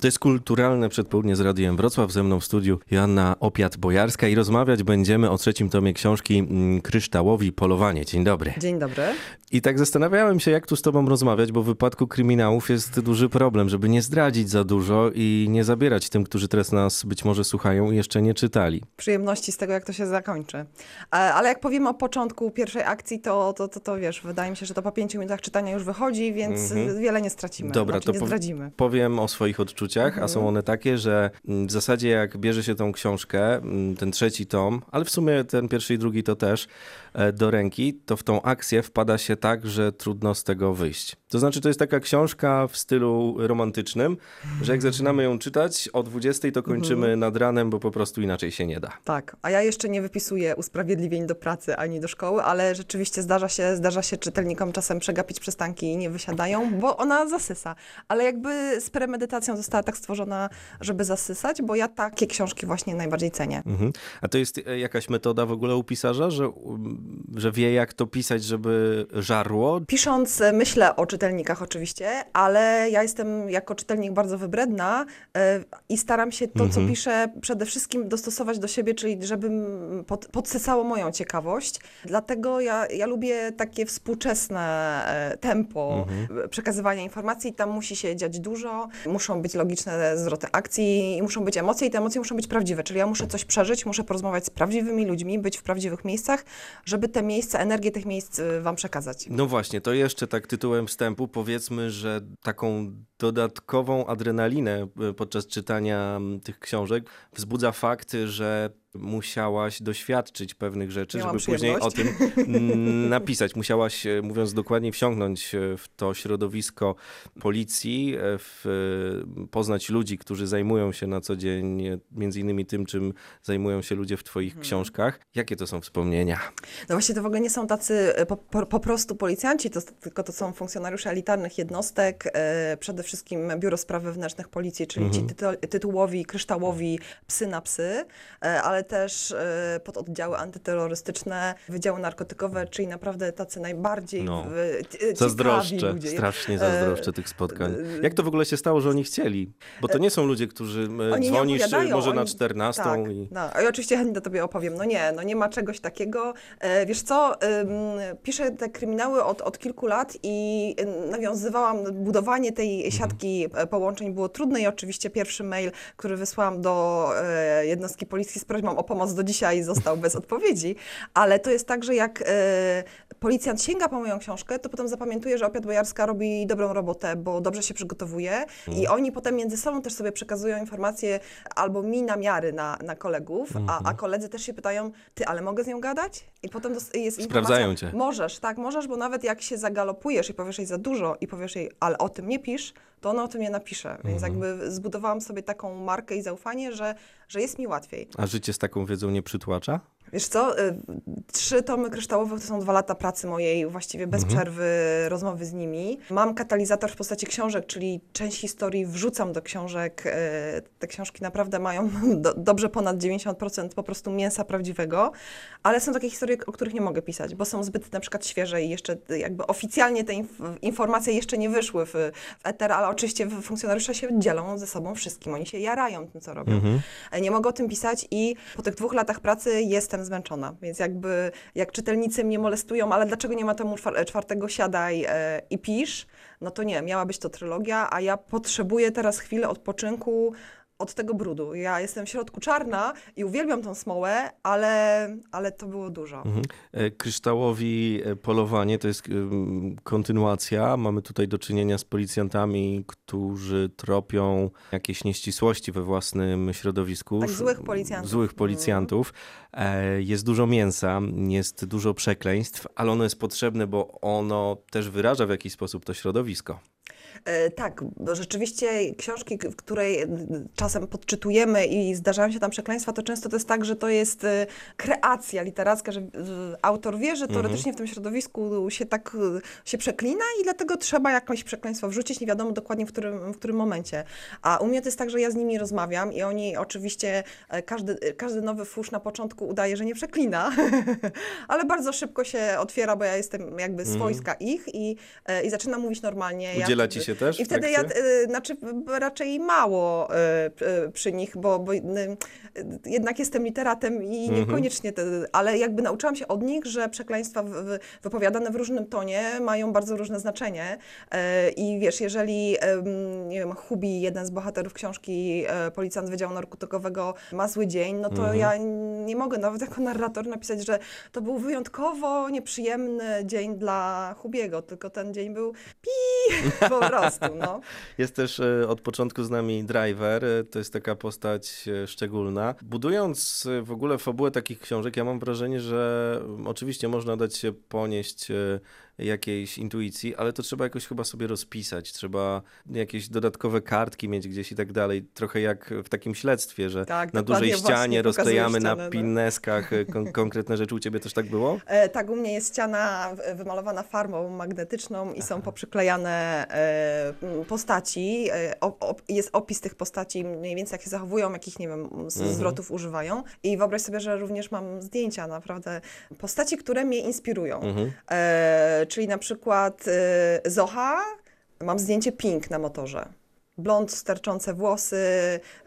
To jest kulturalne przedpołudnie z Radiem Wrocław. Ze mną w studiu Joanna Opiat-Bojarska i rozmawiać będziemy o trzecim tomie książki mm, Kryształowi Polowanie. Dzień dobry. Dzień dobry. I tak zastanawiałem się, jak tu z tobą rozmawiać, bo w wypadku kryminałów jest duży problem, żeby nie zdradzić za dużo i nie zabierać tym, którzy teraz nas być może słuchają i jeszcze nie czytali. Przyjemności z tego, jak to się zakończy. Ale jak powiemy o początku pierwszej akcji, to, to, to, to wiesz, wydaje mi się, że to po pięciu minutach czytania już wychodzi, więc Mhm. wiele nie stracimy. Dobra, znaczy, to nie zdradzimy. Powiem o swoich odczuciach, a są one takie, że mm, w zasadzie jak bierze się tą książkę, mm, ten trzeci tom, ale w sumie ten pierwszy i drugi to też, e, do ręki, to w tą akcję wpada się tak, że trudno z tego wyjść. To znaczy, to jest taka książka w stylu romantycznym, że jak zaczynamy ją czytać o 20 to kończymy nad ranem, bo po prostu inaczej się nie da. Tak, a ja jeszcze nie wypisuję usprawiedliwień do pracy ani do szkoły, ale rzeczywiście zdarza się, zdarza się czytelnikom czasem przegapić przystanki i nie wysiadają, bo ona zasysa. Ale jakby z premedytacją została tak stworzona, żeby zasysać, bo ja takie książki właśnie najbardziej cenię. Mhm. A to jest e, jakaś metoda w ogóle u pisarza, że, um, że wie jak to pisać, żeby żarło? Pisząc, e, myślę o czytelnikach oczywiście, ale ja jestem jako czytelnik bardzo wybredna e, i staram się to, co piszę, przede wszystkim dostosować do siebie, czyli żebym pod, podsycało moją ciekawość. Dlatego ja, ja lubię takie współczesne tempo e, przekazywania informacji. Tam musi się dziać dużo, muszą być logiczne zwroty akcji i muszą być emocje i te emocje muszą być prawdziwe. Czyli ja muszę coś przeżyć, muszę porozmawiać z prawdziwymi ludźmi, być w prawdziwych miejscach, żeby te miejsca, energię tych miejsc e, wam przekazać. No właśnie, to jeszcze tak tytułem wstępu powiedzmy, że taką dodatkową adrenalinę e, podczas czytania m, tych książek wzbudza fakt, że musiałaś doświadczyć pewnych rzeczy, Miałam żeby później o tym napisać. Musiałaś, e, mówiąc dokładnie, wsiąknąć e, w to środowisko policji, e, w, poznać ludzi, którzy zajmują się na co dzień między innymi tym, czym zajmują się ludzie w twoich Mhm. książkach. Jakie to są wspomnienia? No właśnie to w ogóle nie są tacy po, po, po prostu policjanci, to, tylko to są funkcjonariusze elitarnych jednostek, e, przede wszystkim Biuro Spraw Wewnętrznych Policji, czyli ci tytu, tytułowi, kryształowi psy na psy, e, ale też e, pododdziały antyterrorystyczne, wydziały narkotykowe, czyli naprawdę tacy najbardziej No. w, ciekawi Zazdroszczę, ludzie. strasznie zazdroszczę tych spotkań. Jak to w ogóle się stało, że oni chcieli? Bo to nie są ludzie, którzy Oni dzwonisz może na oni- 14 tak, i... No, i oczywiście chętnie tobie opowiem. No nie, no nie ma czegoś takiego. E, wiesz co, piszę te kryminały od, od kilku lat i y, nawiązywałam, budowanie tej Mhm. siatki e, połączeń było trudne i oczywiście pierwszy mail, który wysłałam do e, jednostki policji z prośbą o pomoc do dzisiaj został bez odpowiedzi, ale to jest tak, że jak e, policjant sięga po moją książkę, to potem zapamiętuje, że Opiat Bojarska robi dobrą robotę, bo dobrze się przygotowuje i oni potem między sobą też sobie przekazują informacje albo mi namiary na, na kolegów, a, a koledzy też się pytają, ty, ale mogę z nią gadać? I potem jest Sprawdzają cię. Możesz, tak, możesz, bo nawet jak się zagalopujesz i powiesz jej za dużo i powiesz jej, ale o tym nie pisz, to ona o tym nie napisze. Więc jakby zbudowałam sobie taką markę i zaufanie, że, że jest mi łatwiej. A życie z taką wiedzą nie przytłacza? Wiesz co, y, trzy tomy kryształowe to są dwa lata pracy mojej, właściwie bez przerwy rozmowy z nimi. Mam katalizator w postaci książek, czyli część historii wrzucam do książek. y, Te książki naprawdę mają do, dobrze ponad 90% po prostu mięsa prawdziwego, ale są takie historie, o których nie mogę pisać, bo są zbyt na przykład świeże i jeszcze y, jakby oficjalnie te inf- informacje jeszcze nie wyszły w, w eter, ale oczywiście funkcjonariusze się dzielą ze sobą wszystkim. Oni się jarają tym, co robią. E, Nie mogę o tym pisać i po tych dwóch latach pracy jestem zmęczona. Więc jakby jak czytelnicy mnie molestują, ale dlaczego nie ma temu czwar- czwartego siadaj e, i pisz, no to nie, miała być to trylogia, a ja potrzebuję teraz chwilę odpoczynku od tego brudu. Ja jestem w środku czarna i uwielbiam tą smołę, ale, ale to było dużo. Mhm. E, Kryształowi e, polowanie to jest kontynuacja. Mamy tutaj do czynienia z policjantami, którzy tropią jakieś nieścisłości we własnym środowisku. Tak, złych policjantów. Złych policjantów. E, Jest dużo mięsa, jest dużo przekleństw, ale ono jest potrzebne, bo ono też wyraża w jakiś sposób to środowisko. E, Tak, bo rzeczywiście książki, w której czasem podczytujemy i zdarzają się tam przekleństwa, to często to jest tak, że to jest e, kreacja literacka, że e, autor wie, że teoretycznie w tym środowisku się tak się przeklina i dlatego trzeba jakieś przekleństwo wrzucić, nie wiadomo dokładnie w którym, w którym momencie. A u mnie to jest tak, że ja z nimi rozmawiam i oni oczywiście, każdy, każdy nowy fusz na początku udaje, że nie przeklina, ale bardzo szybko się otwiera, bo ja jestem jakby swojska ich i, i zaczynam mówić normalnie. Ja Udziela wtedy- ci się się też I wtedy ja, y, znaczy raczej mało y, y, przy nich, bo, bo jednak jestem literatem i Mhm. niekoniecznie, te, ale jakby nauczyłam się od nich, że przekleństwa w, w, wypowiadane w różnym tonie mają bardzo różne znaczenie. I wiesz, jeżeli, nie wiem, Hubi, jeden z bohaterów książki Policjant Wydziału Narkotykowego ma zły dzień, no to Mhm. ja nie mogę nawet jako narrator napisać, że to był wyjątkowo nieprzyjemny dzień dla Hubiego, tylko ten dzień był pi po prostu, no. Jest też e, od początku z nami Driver, e, to jest taka postać e, szczególna. Budując w ogóle fabułę takich książek, ja mam wrażenie, że oczywiście można dać się ponieść jakiejś intuicji, ale to trzeba jakoś chyba sobie rozpisać, trzeba jakieś dodatkowe kartki mieć gdzieś i tak dalej, trochę jak w takim śledztwie, że Tak, na dużej ścianie rozklejamy ścianę, na no. pinneskach e, kon- konkretne rzeczy. U ciebie też tak było? E, tak, u mnie jest ściana wymalowana farbą magnetyczną i są poprzyklejane e, postaci. E, op, op, jest opis tych postaci, mniej więcej jak się zachowują, jakich, nie wiem, Mhm. zwrotów używają. I wyobraź sobie, że również mam zdjęcia, naprawdę, postaci, które mnie inspirują. Mhm. E, czyli na przykład e, Zocha, mam zdjęcie Pink na motorze. Blond, sterczące włosy,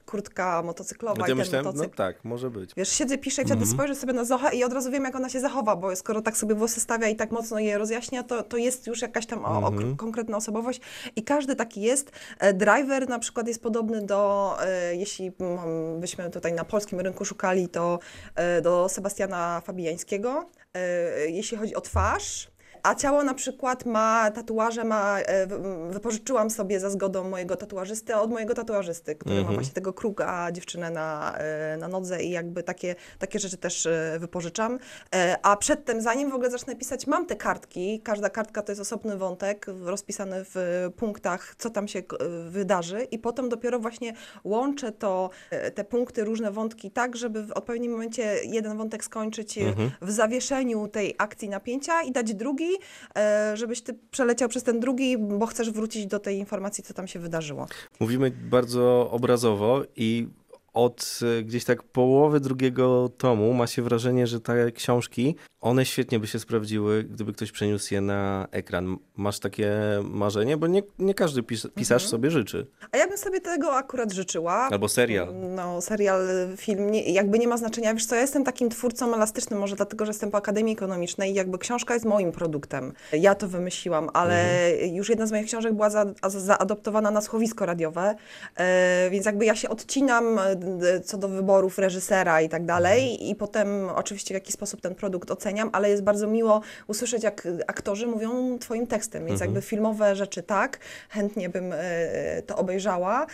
kurtka motocyklowa No i ja myślałem, no motocykl. tak, może być. Wiesz, siedzę, piszę i wtedy Mhm. spojrzę sobie na Zochę i od razu wiem, jak ona się zachowa, bo skoro tak sobie włosy stawia i tak mocno je rozjaśnia, to, to jest już jakaś tam o, o, Mhm. konkretna osobowość i każdy taki jest. E, Driver na przykład jest podobny do, e, jeśli mm, byśmy tutaj na polskim rynku szukali, to e, do Sebastiana Fabijańskiego, e, jeśli chodzi o twarz. A ciało na przykład ma tatuaże, ma, e, wy- wypożyczyłam sobie za zgodą mojego tatuażysty od mojego tatuażysty, który ma Mhm. właśnie tego kruga dziewczynę na, e, na nodze i jakby takie, takie rzeczy też e, wypożyczam. A przedtem, zanim w ogóle zacznę pisać, mam te kartki. Każda kartka to jest osobny wątek rozpisany w punktach, co tam się wydarzy i potem dopiero właśnie łączę to, te punkty, różne wątki tak, żeby w odpowiednim momencie jeden wątek skończyć Mhm. w zawieszeniu tej akcji napięcia i dać drugi, e, żebyś ty przeleciał przez ten drugi, bo chcesz wrócić do tej informacji, co tam się wydarzyło. Mówimy bardzo obrazowo i od e, gdzieś tak połowy drugiego tomu ma się wrażenie, że te książki, one świetnie by się sprawdziły, gdyby ktoś przeniósł je na ekran. Masz takie marzenie? Bo nie, nie każdy pis pisarz sobie życzy. A ja bym sobie tego akurat życzyła. Albo serial. No, serial, film, nie, jakby nie ma znaczenia. Wiesz co, ja jestem takim twórcą elastycznym, może dlatego, że jestem po Akademii Ekonomicznej i jakby książka jest moim produktem. Ja to wymyśliłam, ale Mhm. już jedna z moich książek była za, za, zaadoptowana na słuchowisko radiowe, e, więc jakby ja się odcinam co do wyborów reżysera i tak dalej Mhm. i potem oczywiście w jaki sposób ten produkt oceniam, ale jest bardzo miło usłyszeć, jak aktorzy mówią twoim tekstem, więc Mhm. jakby filmowe rzeczy tak, chętnie bym e, to obejrzała.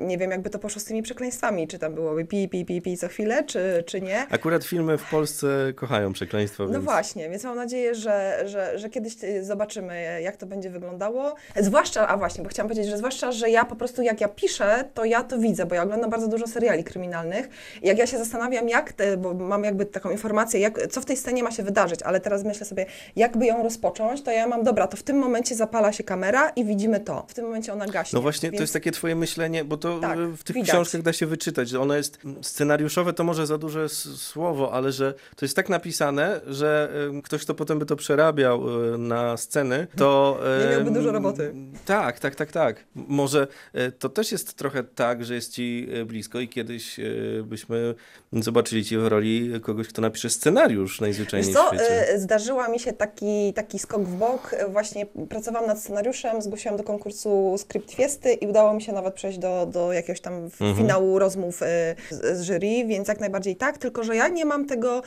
Nie wiem, jakby to poszło z tymi przekleństwami, czy tam byłoby pi, pi, pi, pi co chwilę, czy, czy nie. Akurat filmy w Polsce kochają przekleństwo, No więc... właśnie, więc mam nadzieję, że, że, że kiedyś y, zobaczymy, jak to będzie wyglądało. Zwłaszcza, a właśnie, bo chciałam powiedzieć, że zwłaszcza, że ja po prostu jak ja piszę, to ja to widzę, bo ja oglądam bardzo dużo seriali kryminalnych. I jak ja się zastanawiam, jak, te, bo mam jakby taką informację, jak, co w tej scenie ma się wydarzyć, ale teraz myślę sobie, jakby ją rozpocząć, to ja mam, dobra, to w tym momencie zapala się kamera i widzimy to. W tym momencie ona gaśnie. No właśnie, to Więc- jest takie twoje myślenie, bo to Tak, w tych widać. książkach da się wyczytać, że ono jest scenariuszowe, to może za duże słowo, ale że to jest tak napisane, że ktoś, kto potem by to przerabiał e, na sceny, to... Nie miałby dużo roboty. Tak, tak, tak, tak. Może e, to też jest trochę tak, że jest ci e, blisko i kiedyś e, byśmy zobaczyli cię w roli kogoś, kto napisze scenariusz najzwyczajniej Wiesz co, w świecie. y, zdarzyła mi się taki, taki skok w bok. Właśnie pracowałam nad scenariuszem, zgłosiłam do konkursu Skrypt Fiesty i udało mi się nawet przejść do, do jakiegoś tam Mhm. finału rozmów y, z, z jury, więc jak najbardziej tak, tylko że ja nie mam tego,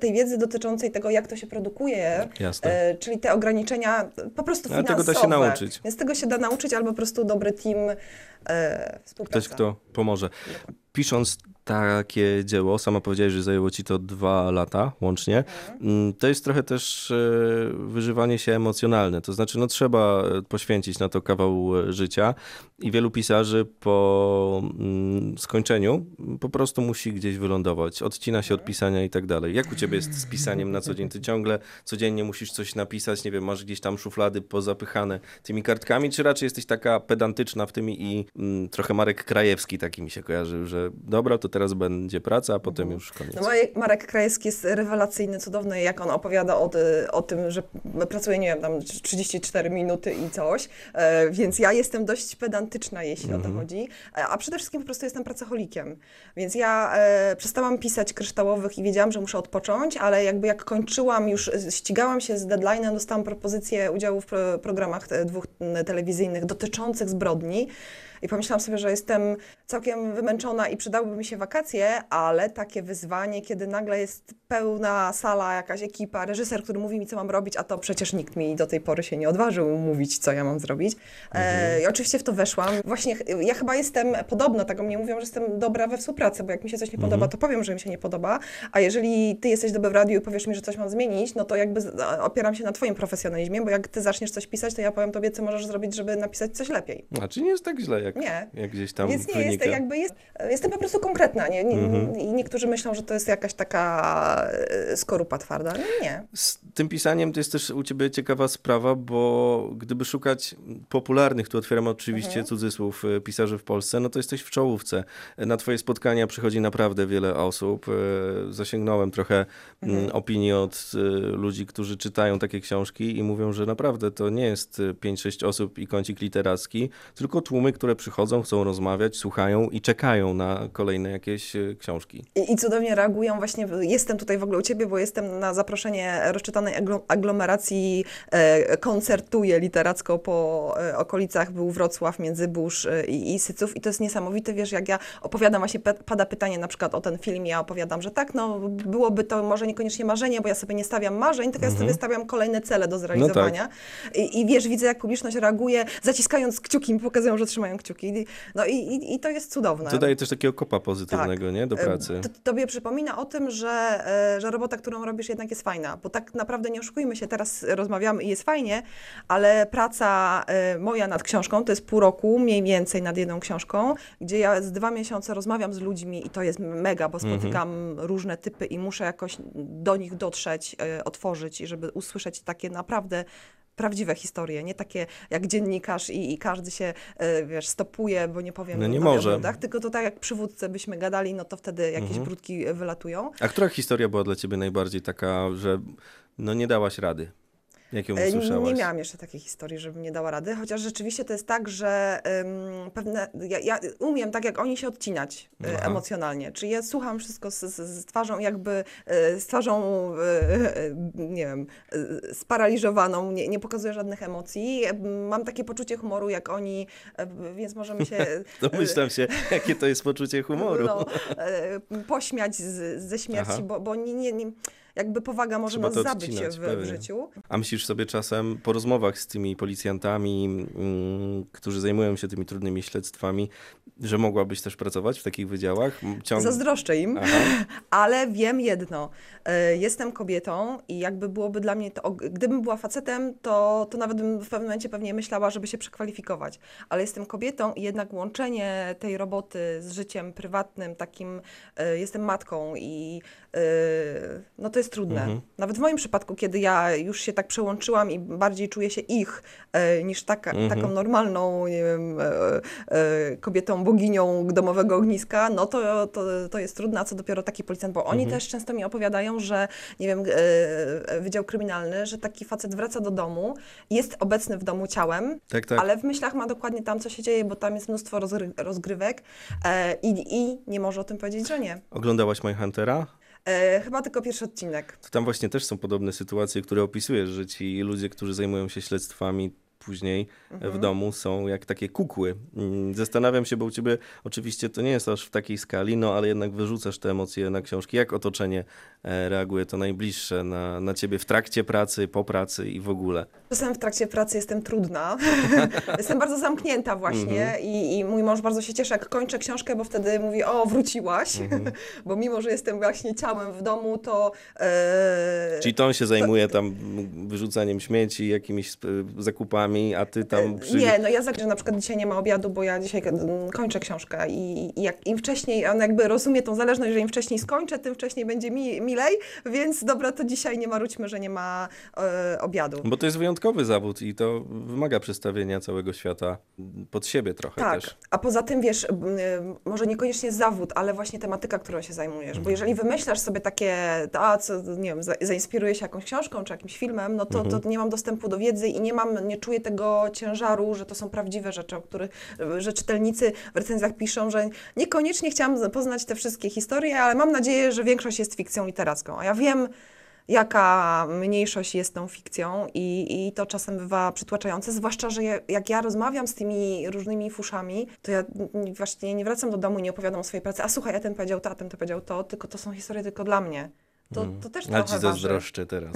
tej wiedzy dotyczącej tego, jak to się produkuje, Jasne. czyli te ograniczenia po prostu Ale finansowe. tego da się nauczyć. Więc tego się da nauczyć, albo po prostu dobry team y, współpraca. Ktoś, kto pomoże. Pisząc takie dzieło, sama powiedziałeś, że zajęło ci to dwa lata łącznie, mm, to jest trochę też e, wyżywanie się emocjonalne. To znaczy, no trzeba e, poświęcić na to kawał e, życia i wielu pisarzy po mm, skończeniu po prostu musi gdzieś wylądować. Odcina się od pisania i tak dalej. Jak u ciebie jest z pisaniem na co dzień? Ty ciągle codziennie musisz coś napisać, nie wiem, masz gdzieś tam szuflady pozapychane tymi kartkami, czy raczej jesteś taka pedantyczna w tym i mm, trochę Marek Krajewski taki mi się kojarzył, że dobra, to teraz będzie praca, a potem już koniec. No Marek Krajewski jest rewelacyjny, cudowny, jak on opowiada o, o tym, że pracuje, nie wiem, tam 34 minuty i coś, e, więc ja jestem dość pedantyczna, jeśli o to Mhm. chodzi, E, a przede wszystkim po prostu jestem pracocholikiem, więc ja e, przestałam pisać kryształowych i wiedziałam, że muszę odpocząć, ale jakby jak kończyłam, już ścigałam się z deadline'em, dostałam propozycję udziału w pro, programach dwóch telewizyjnych dotyczących zbrodni i pomyślałam sobie, że jestem całkiem wymęczona i przydałyby mi się wakacje, ale takie wyzwanie, kiedy nagle jest pełna sala, jakaś ekipa, reżyser, który mówi mi, co mam robić, a to przecież nikt mi do tej pory się nie odważył mówić, co ja mam zrobić. E, I oczywiście w to weszłam. Właśnie ch- ja chyba jestem podobno, tak o mnie mówią, że jestem dobra we współpracy, bo jak mi się coś nie podoba, to powiem, że mi się nie podoba, a jeżeli ty jesteś dobry w radiu i powiesz mi, że coś mam zmienić, no to jakby opieram się na twoim profesjonalizmie, bo jak ty zaczniesz coś pisać, to ja powiem tobie, co możesz zrobić, żeby napisać coś lepiej. A czy nie jest tak źle, jak, Nie. jak gdzieś tam Więc nie, wynika? jest, jakby jest, jestem po prostu konkretna. Nie, nie, Mhm. I niektórzy myślą, że to jest jakaś taka e, skorupa twarda. No nie. Z tym pisaniem to jest też u ciebie ciekawa sprawa, bo gdyby szukać popularnych, tu otwieram oczywiście Mhm. cudzysłów, e, pisarzy w Polsce, no to jesteś w czołówce. Na twoje spotkania przychodzi naprawdę wiele osób. E, Zasięgnąłem trochę Mhm. opinii od e, ludzi, którzy czytają takie książki i mówią, że naprawdę to nie jest e, 5-6 osób i kącik literacki, tylko tłumy, które przychodzą, chcą rozmawiać, słuchają i czekają na kolejne jakieś e, książki. I, I cudownie reagują. Właśnie jestem tutaj w ogóle u ciebie, bo jestem na zaproszenie rozczytanej aglo- aglomeracji. E, koncertuję literacko po e, okolicach. Był Wrocław, Międzybórz e, i, i Syców. I to jest niesamowite, wiesz, jak ja opowiadam, właśnie pada pytanie na przykład o ten film, ja opowiadam, że tak, no byłoby to może niekoniecznie marzenie, bo ja sobie nie stawiam marzeń, tylko ja sobie stawiam kolejne cele do zrealizowania. I, I wiesz, widzę, jak publiczność reaguje, zaciskając kciuki, pokazują, że trzymają kciuki. No i, i, i to jest cudowne. To daje też takiego kopa pozytywnego, nie? Do pracy. To, tobie przypomina o tym, że, e, że robota, którą robisz, jednak jest fajna. Bo tak naprawdę nie oszukujmy się, teraz rozmawiamy i jest fajnie, ale praca e, moja nad książką to jest pół roku, mniej więcej nad jedną książką, gdzie ja z dwa miesiące rozmawiam z ludźmi i to jest mega, bo spotykam różne typy i muszę jakoś do nich dotrzeć, e, otworzyć, i żeby usłyszeć takie naprawdę prawdziwe historie, nie takie jak dziennikarz i, i każdy się, e, wiesz, stopuje, bo nie powiem No nie może. brudach, tylko to tak jak przywódcy byśmy gadali, no to wtedy jakieś Mhm. brudki e, wylatują. A która historia była dla ciebie najbardziej taka, że no nie dałaś rady? E, usłyszałaś? Nie miałam jeszcze takiej historii, żebym nie dała rady, chociaż rzeczywiście to jest tak, że ym, pewne, ja, ja umiem tak jak oni się odcinać e, Aha. emocjonalnie, czyli ja słucham wszystko z, z, twarzą jakby, e, z twarzą, nie wiem, sparaliżowaną, nie, nie pokazuję żadnych emocji, mam takie poczucie humoru jak oni, więc możemy się... Domyślam się, jakie to jest poczucie humoru. No, pośmiać z, ze śmierci, Aha. bo, bo nie, nie, nie, jakby powaga może Trzeba nas zabić odcinać, w, w życiu. A myślisz sobie czasem po rozmowach z tymi policjantami, mm, którzy zajmują się tymi trudnymi śledztwami, że mogłabyś też pracować w takich wydziałach? Ciąg... Zazdroszczę im, Aha. ale wiem jedno. e, Jestem kobietą i jakby byłoby dla mnie to, gdybym była facetem, to, to nawet bym w pewnym momencie pewnie myślała, żeby się przekwalifikować. Ale jestem kobietą i jednak łączenie tej roboty z życiem prywatnym, takim, e, jestem matką i e, no to jest trudne. Mhm. Nawet w moim przypadku, kiedy ja już się tak przełączyłam i bardziej czuję się ich e, niż taka, Mhm. taką normalną, nie wiem, e, e, kobietą, boginią domowego ogniska, no to, to, to jest trudne, a co dopiero taki policjant, bo oni Mhm. też często mi opowiadają, że nie wiem, Wydział Kryminalny, że taki facet wraca do domu, jest obecny w domu ciałem, Tak, tak. ale w myślach ma dokładnie tam, co się dzieje, bo tam jest mnóstwo rozgry- rozgrywek i, i nie może o tym powiedzieć, że nie. Oglądałaś Mindhuntera? E, chyba tylko pierwszy odcinek. To tam właśnie też są podobne sytuacje, które opisujesz, że ci ludzie, którzy zajmują się śledztwami później Mhm. w domu są jak takie kukły. Mm, Zastanawiam się, bo u ciebie oczywiście to nie jest aż w takiej skali, no ale jednak wyrzucasz te emocje na książki. Jak otoczenie e, reaguje to najbliższe na, na ciebie w trakcie pracy, po pracy i w ogóle? Czasem w trakcie pracy jestem trudna. jestem bardzo zamknięta właśnie Mhm. i, i mój mąż bardzo się cieszy, jak kończę książkę, bo wtedy mówi, o, wróciłaś. Mhm. bo mimo, że jestem właśnie ciałem w domu, to... E, Czyli to on się zajmuje tam mm, wyrzucaniem śmieci, jakimiś zakupami, nami, a ty tam... Przy... Nie, no ja że na przykład dzisiaj nie ma obiadu, bo ja dzisiaj kończę książkę i, i jak im wcześniej, on jakby rozumie tą zależność, że im wcześniej skończę, tym wcześniej będzie mi milej, więc dobra, to dzisiaj nie marudźmy, że nie ma e, obiadu. Bo to jest wyjątkowy zawód i to wymaga przestawienia całego świata pod siebie trochę Tak, też. a poza tym wiesz, y, może niekoniecznie zawód, ale właśnie tematyka, którą się zajmujesz, Mhm. bo jeżeli wymyślasz sobie takie, a co, nie wiem, za- zainspiruję się jakąś książką czy jakimś filmem, no to, Mhm. to nie mam dostępu do wiedzy i nie mam, nie czuję tego ciężaru, że to są prawdziwe rzeczy, o których, że czytelnicy w recenzjach piszą, że niekoniecznie chciałam poznać te wszystkie historie, ale mam nadzieję, że większość jest fikcją literacką, a ja wiem, jaka mniejszość jest tą fikcją i, i to czasem bywa przytłaczające, zwłaszcza, że ja, jak ja rozmawiam z tymi różnymi fuszami, to ja właśnie nie wracam do domu i nie opowiadam o swojej pracy, a słuchaj, a ten powiedział to, a ten to powiedział to, tylko to są historie tylko dla mnie. To, to też Mm. A trochę ci zazdroszczę teraz.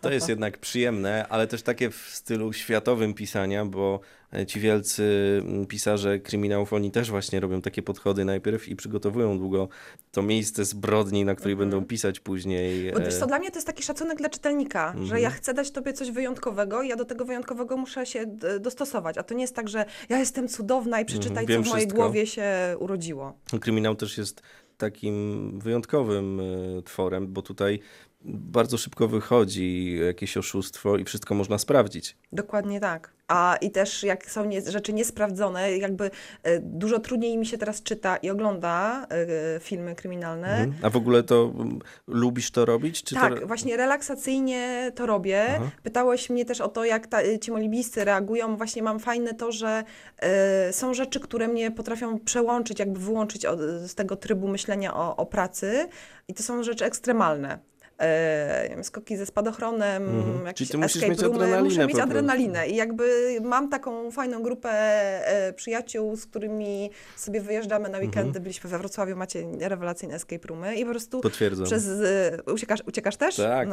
To jest jednak przyjemne, ale też takie w stylu światowym pisania, bo ci wielcy mm, pisarze kryminałów, oni też właśnie robią takie podchody najpierw i przygotowują długo to miejsce zbrodni, na której będą pisać później. Mhm. Bo wiesz e, co, dla mnie to jest taki szacunek dla czytelnika, że Mhm. ja chcę dać tobie coś wyjątkowego i ja do tego wyjątkowego muszę się dostosować. A to nie jest tak, że ja jestem cudowna i przeczytaj, Mhm, co w mojej wszystko. głowie się urodziło. Kryminał też jest takim wyjątkowym e, tworem, bo tutaj bardzo szybko wychodzi jakieś oszustwo i wszystko można sprawdzić. Dokładnie tak. A i też jak są nie, rzeczy niesprawdzone, jakby e, dużo trudniej mi się teraz czyta i ogląda e, filmy kryminalne. Mhm. A w ogóle to mm, lubisz to robić? Czy Tak, to... właśnie relaksacyjnie to robię. Aha. Pytałeś mnie też o to, jak ta, ci moi bliscy reagują. Właśnie mam fajne to, że e, są rzeczy, które mnie potrafią przełączyć, jakby wyłączyć od, z tego trybu myślenia o, o pracy. I to są rzeczy ekstremalne. E, skoki ze spadochronem, Mhm. jakieś Czyli ty musisz escape mieć roomy. adrenalinę Muszę mieć adrenalinę i jakby mam taką fajną grupę e, przyjaciół, z którymi sobie wyjeżdżamy na weekendy. Mhm. Byliśmy we Wrocławiu, macie rewelacyjne escape roomy i po prostu Potwierdzam. przez... e, Uciekasz, uciekasz też? Tak.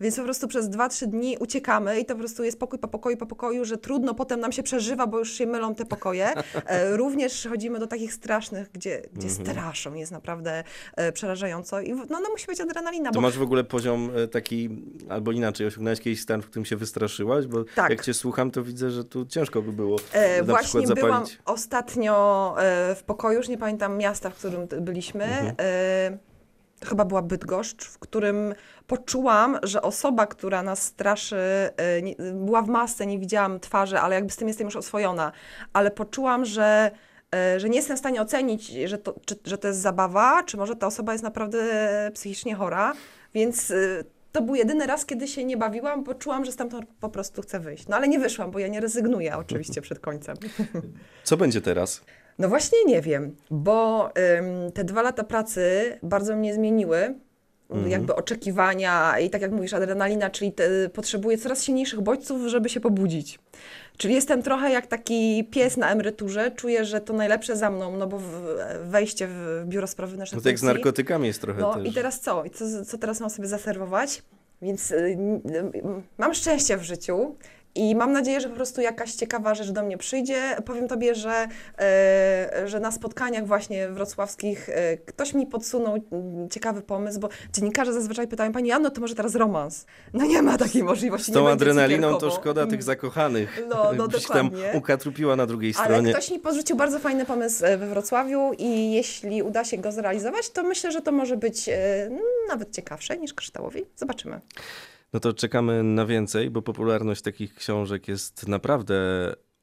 Więc po prostu przez 2-3 dni uciekamy i to po prostu jest pokój po pokoju po pokoju, że trudno potem nam się przeżywa, bo już się mylą te pokoje. E, również chodzimy do takich strasznych, gdzie, gdzie Mhm. straszą. Jest naprawdę e, przerażająco i no, no musi być adrenalina, bo masz w ogóle poziom e, taki, albo inaczej, osiągnąłeś jakiś stan, w którym się wystraszyłaś? Bo Tak. jak cię słucham, to widzę, że tu ciężko by było E, na właśnie przykład byłam zapalić. ostatnio e, w pokoju, już nie pamiętam miasta, w którym byliśmy. Mhm. E, chyba była Bydgoszcz, w którym poczułam, że osoba, która nas straszy, e, nie, była w masce, nie widziałam twarzy, ale jakby z tym jestem już oswojona, ale poczułam, że że nie jestem w stanie ocenić, że to, czy, że to jest zabawa, czy może ta osoba jest naprawdę psychicznie chora, więc e, to był jedyny raz, kiedy się nie bawiłam, bo czułam, że stamtąd po prostu chcę wyjść. No ale nie wyszłam, bo ja nie rezygnuję oczywiście przed końcem. Co będzie teraz? No właśnie nie wiem, bo ym, te dwa lata pracy bardzo mnie zmieniły. Mhm. Jakby oczekiwania i tak jak mówisz, adrenalina, czyli te, potrzebuję coraz silniejszych bodźców, żeby się pobudzić. Czyli jestem trochę jak taki pies na emeryturze, czuję, że to najlepsze za mną, no bo wejście w biuro spraw wewnętrznych No to jak z narkotykami jest trochę no też. i teraz co? I co? Co teraz mam sobie zaserwować? Więc y, y, y, mam szczęście w życiu i mam nadzieję, że po prostu jakaś ciekawa rzecz do mnie przyjdzie. Powiem Tobie, że, e, że na spotkaniach właśnie wrocławskich e, ktoś mi podsunął mm, ciekawy pomysł, bo dziennikarze zazwyczaj pytają Pani Janno, to może teraz romans? No nie ma takiej możliwości. Z tą adrenaliną to szkoda tych zakochanych. No, no, Byś tam dokładnie. ukatrupiła na drugiej Ale stronie. ktoś mi podrzucił bardzo fajny pomysł e, we Wrocławiu i jeśli uda się go zrealizować, to myślę, że to może być e, nawet ciekawsze niż Kryształowi. Zobaczymy. No to czekamy na więcej, bo popularność takich książek jest naprawdę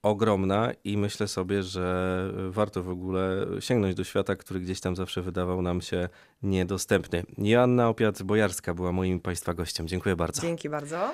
ogromna i myślę sobie, że warto w ogóle sięgnąć do świata, który gdzieś tam zawsze wydawał nam się niedostępny. Joanna Opiat-Bojarska była moim Państwa gościem. Dziękuję bardzo. Dzięki bardzo.